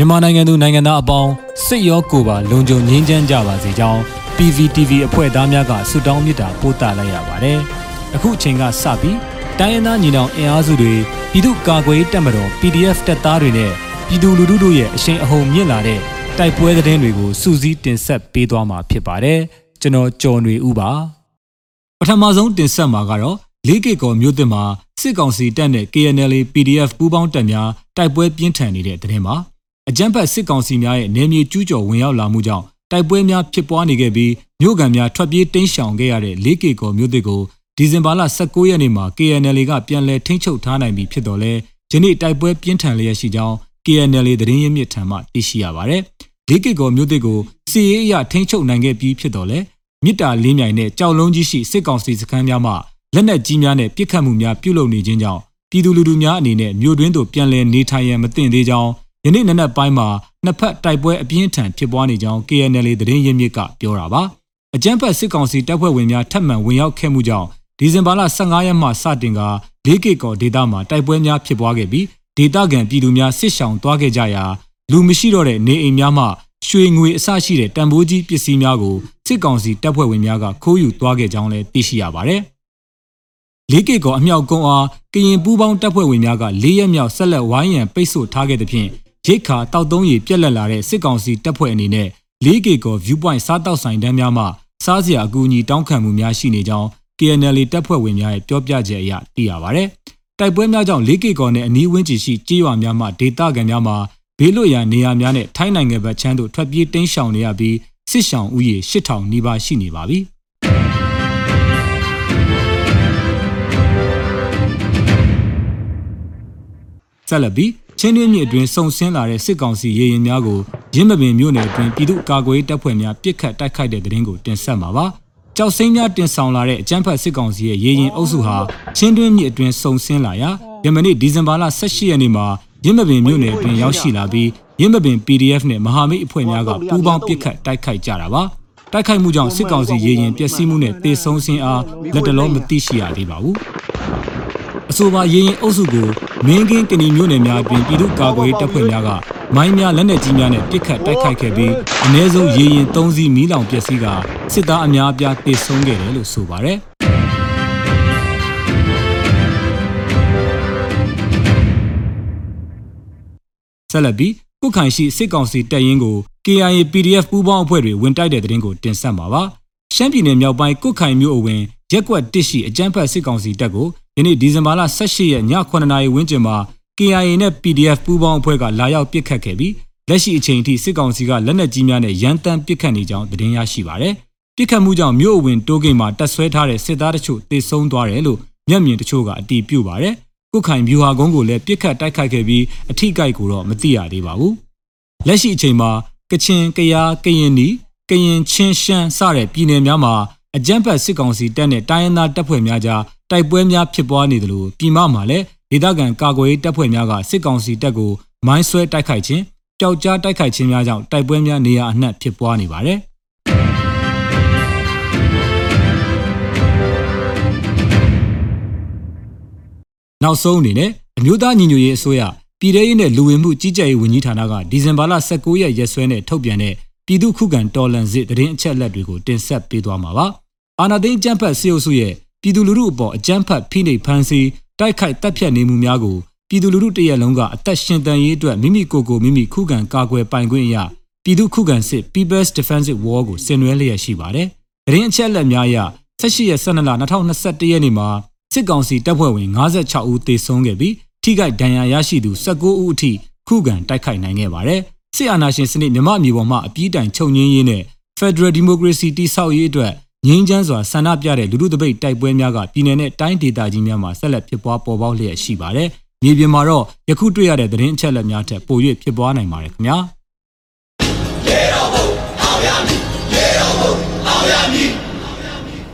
မြန်မာနိုင်ငံသူနိုင်ငံသားအပေါင်းစိတ်ရောကိုယ်ပါလုံခြုံငြိမ်းချမ်းကြပါစေကြောင်း PVTV အဖွဲ့သားများကဆုတောင်းမေတ္တာပို့သလိုက်ရပါတယ်။အခုအချိန်ကစပြီးတိုင်းရင်းသားညီနောင်အင်အားစုတွေပြည်သူ့ကာကွယ်ရေးတပ်မတော် PDF တပ်သားတွေနဲ့ပြည်သူလူထုတို့ရဲ့အရှိန်အဟုန်မြင့်လာတဲ့တိုက်ပွဲသတင်းတွေကိုစူးစီးတင်ဆက်ပေးသွားမှာဖြစ်ပါတယ်။ကျွန်တော်ကျော်နေဦးပါ။ပထမဆုံးတင်ဆက်မှာကတော့လေးကေကော်မြို့သစ်မှာစစ်ကောင်စီတပ်နဲ့ KNL PDF ပူးပေါင်းတပ်များတိုက်ပွဲပြင်းထန်နေတဲ့သတင်းပါ။ အကြမ်းဖက်စစ်ကောင်စီများရဲ့နေမြေကျူးကျော်ဝင်ရောက်လာမှုကြောင့်တိုက်ပွဲများဖြစ်ပွားနေခဲ့ပြီးမြို့ကန်များထွက်ပြေးတိမ်းရှောင်ခဲ့ရတဲ့ 4K ကောမြို့သစ်ကိုဒီဇင်ဘာလ19ရက်နေ့မှာ KNL ကပြန်လည်ထိန်းချုပ်ထားနိုင်ပြီဖြစ်တော်လဲယနေ့တိုက်ပွဲပြင်းထန်လျက်ရှိကြောင်း KNL သတင်းရင်းမြစ်ထံမှသိရှိရပါတယ်။ 4K ကောမြို့သစ်ကိုစီရေးအရထိန်းချုပ်နိုင်ခဲ့ပြီးဖြစ်တော်လဲမြစ်တာလေးမြိုင်နဲ့ကြောက်လုံးကြီးရှိစစ်ကောင်စီစခန်းများမှလက်နက်ကြီးများနဲ့ပစ်ခတ်မှုများပြုလုပ်နေခြင်းကြောင့်ပြည်သူလူထုများအနေနဲ့မြို့တွင်းသို့ပြန်လည်နေထိုင်ရန်မသင့်သေးကြောင်း ယနေ့နနက်ပိုင်းမှာနှစ်ဖက်တိုက်ပွဲအပြင်းထန်ဖြစ်ပွားနေကြောင်း KNL သတင်းရင်းမြစ်ကပြောတာပါအကြမ်းဖက်စစ်ကောင်စီတပ်ဖွဲ့ဝင်များထပ်မံဝင်ရောက်ခဲ့မှုကြောင့်ဒီဇင်ဘာလ15ရက်မှစတင်က 4K ကော်ဒေတာမှာတိုက်ပွဲများဖြစ်ပွားခဲ့ပြီးဒေတာကန်ပြည်သူများစစ်ဆောင်သွားခဲ့ကြရာလူမရှိတော့တဲ့နေအိမ်များမှရွှေငွေအစရှိတဲ့တန်ဖိုးကြီးပစ္စည်းများကိုစစ်ကောင်စီတပ်ဖွဲ့ဝင်များကခိုးယူသွားခဲ့ကြောင်းလည်းသိရှိရပါတယ်။လေးကေကောအမြောက်ကုန်းအားကရင်ပူးပေါင်းတပ်ဖွဲ့ဝင်များက၄ရက်မြောက်ဆက်လက်ဝိုင်းရန်ပိတ်ဆို့ထားခဲ့သဖြင့် ရိတ်ခါတောက်သုံးရည်ပြက်လက်လာတဲ့စစ်ကောင်စီတပ်ဖွဲ့အနေနဲ့ 4K ကို viewpoint စားတောက်ဆိုင်တန်းများမှစားစရာအကူအညီတောင်းခံမှုများရှိနေကြောင်း KNL တပ်ဖွဲ့ဝင်များရဲ့ပြောပြချက်အရသိရပါဗျ။တိုက်ပွဲများကြောင့် 4K ကောနဲ့အနီးဝန်းကျင်ရှိကြေးရွာများမှဒေသခံများမှာဘေးလွတ်ရာနေရာများနဲ့ထိုင်းနိုင်ငံဘက်ချမ်းသို့ထွက်ပြေးတိမ်းရှောင်နေရပြီးစစ်ရှောင်ဦးရေ8000နီးပါးရှိနေပါပြီ။ဆက်လက်ပြီး ချင်းတွင်းမြစ်အတွင်းစုံဆင်းလာတဲ့စစ်ကောင်စီရေရင်များကိုရင်းမပင်မြို့နယ်အတွင်းပြည်သူ့ကာကွယ်တပ်ဖွဲ့များပစ်ခတ်တိုက်ခိုက်တဲ့တဲ့ရင်ကိုတင်ဆက်မှာပါ။ကြောက်စိမ်းများတင်ဆောင်လာတဲ့အကြမ်းဖက်စစ်ကောင်စီရဲ့ရေရင်အုပ်စုဟာချင်းတွင်းမြစ်အတွင်းစုံဆင်းလာရာယမနေ့ဒီဇင်ဘာလ18ရက်နေ့မှာရင်းမပင်မြို့နယ်အတွင်းရောက်ရှိလာပြီးရင်းမပင် PDF နဲ့မဟာမိတ်အဖွဲ့များကပူးပေါင်းပစ်ခတ်တိုက်ခိုက်ကြတာပါ။တိုက်ခိုက်မှုကြောင့်စစ်ကောင်စီရေရင်ပျက်စီးမှုနဲ့တေဆုံးစင်းအားလက်တလုံးမသိရှိရသေးပါဘူး။ အဆိုပါရေရင်အုပ်စုကိုမင်းကင်းကဏီမြို့နယ်များအတွင်းပြည်သူ့ကာကွယ်တပ်ဖွဲ့များကမိုင်းများလက်နက်ကြီးများနဲ့ပစ်ခတ်တိုက်ခိုက်ခဲ့ပြီးအ ਨੇ ဆုံးရေရင်၃စီးမီးလောင်ပျက်စီးကစစ်သားအများအပြားတေဆုံးခဲ့တယ်လို့ဆိုပါတယ်ဆက်လက်ပြီးကုခိုင်ရှိစစ်ကောင်စီတပ်ရင်းကို KIA PDF ပူးပေါင်းအဖွဲ့တွေဝင်တိုက်တဲ့တဲ့တင်ကိုတင်ဆက်မှာပါရှမ်းပြည်နယ်မြောက်ပိုင်းကုခိုင်မြို့အဝင်ရက်ကွက်တစ်ရှိအကြမ်းဖက်စစ်ကောင်စီတပ်ကို ယနေ့ဒီဇင်ဘာလ18ရက်ည9:00နာရီဝန်းကျင်မှာ KIA နဲ့ PDF ပူးပေါင်းအဖွဲ့ကလာရောက်ပစ်ခတ်ခဲ့ပြီးလက်ရှိအချိန်ထိစစ်ကောင်စီကလက်နက်ကြီးများနဲ့ရန်တမ်းပစ်ခတ်နေကြောင်းသတင်းရရှိပါရယ်။ပစ်ခတ်မှုကြောင့်မြို့အဝင်တိုးဂိတ်မှာတပ်ဆွဲထားတဲ့စစ်သားတချို့တေဆုံးသွားတယ်လို့မျက်မြင်တချို့ကအတည်ပြုပါရယ်။ကုခိုင်ဗျူဟာကုန်းကိုလည်းပစ်ခတ်တိုက်ခိုက်ခဲ့ပြီးအထိကိုက်ကိုတော့မသိရသေးပါဘူး။လက်ရှိအချိန်မှာကချင်၊ကယား၊ကရင်နီ၊ကရင်ချင်းရှမ်းစတဲ့ပြည်နယ်များမှာအကြမ်းဖက်စစ်ကောင်စီတပ်နဲ့တိုင်းရင်းသားတပ်ဖွဲ့များကြား တိုက်ပွဲများဖြစ်ပွားနေတယ်လို့ပြည်မမှာလည်းဒေသခံကာကွယ်ရေးတပ်ဖွဲ့များကစစ်ကောင်စီတပ်ကိုမိုင်းဆွဲတိုက်ခိုက်ခြင်းပျောက်ကြားတိုက်ခိုက်ခြင်းများကြောင့်တိုက်ပွဲများနေရာအနှံ့ဖြစ်ပွားနေပါတယ်နောက်ဆုံးအနေနဲ့အမျိုးသားညီညွတ်ရေးအစိုးရပြည်ထရေးနဲ့လူဝင်မှုကြီးကြပ်ရေးဝန်ကြီးဌာနကဒီဇင်ဘာလ19ရက်ရက်စွဲနဲ့ထုတ်ပြန်တဲ့ပြည်သူ့ခုခံတော်လှန်စစ်တရင်အချက်လက်တွေကိုတင်ဆက်ပေးသွားမှာပါ။အာနာသိန်းကျန်းဖတ်စေအုပ်စုရဲ့ ပြည်သူလူထုအပေါ်အကြမ်းဖက်ဖိနှိပ်ဖန်ဆီးတိုက်ခိုက်တပ်ဖြတ်နေမှုများကိုပြည်သူလူထုတရက်လုံးကအသက်ရှင်တန်ရေးအတွက်မိမိကိုယ်ကိုမိမိခုခံကာကွယ်ပိုင်ခွင့်အရပြည်သူခုခံစစ် People's Defensive War ကိုဆင်နွှဲလျက်ရှိပါတယ်။တရင်အချက်လက်များအရ18ရက်12လ2021ရက်နေ့မှာစစ်ကောင်စီတပ်ဖွဲ့ဝင်56ဦးသေဆုံးခဲ့ပြီးထိခိုက်ဒဏ်ရာရရှိသူ19ဦးအထိခုခံတိုက်ခိုက်နိုင်ခဲ့ပါတယ်။စစ်အာဏာရှင်စနစ်မြမအမျိုးပေါ်မှအပြည့်တိုင်ချုပ်ငင်းရေးနဲ့ Federal Democracy တိဆောက်ရေးအတွက် ငြိမ်းချမ်းစွာဆန္ဒပြတဲ့လူထုတပိတ်တိုက်ပွဲများကပြည်내နဲ့တိုင်းဒေသကြီးများမှာဆက်လက်ဖြစ်ပွားပေါ်ပေါက်လျက်ရှိပါတယ်။မြေပြင်မှာတော့ယခုတွေ့ရတဲ့သတင်းအချက်အလက်များထက်ပို၍ဖြစ်ပွားနိုင်ပါတယ်ခင်ဗျာ။ရေတော်ဘုံအောင်ရမည်ရေတော်ဘုံအောင်ရမည်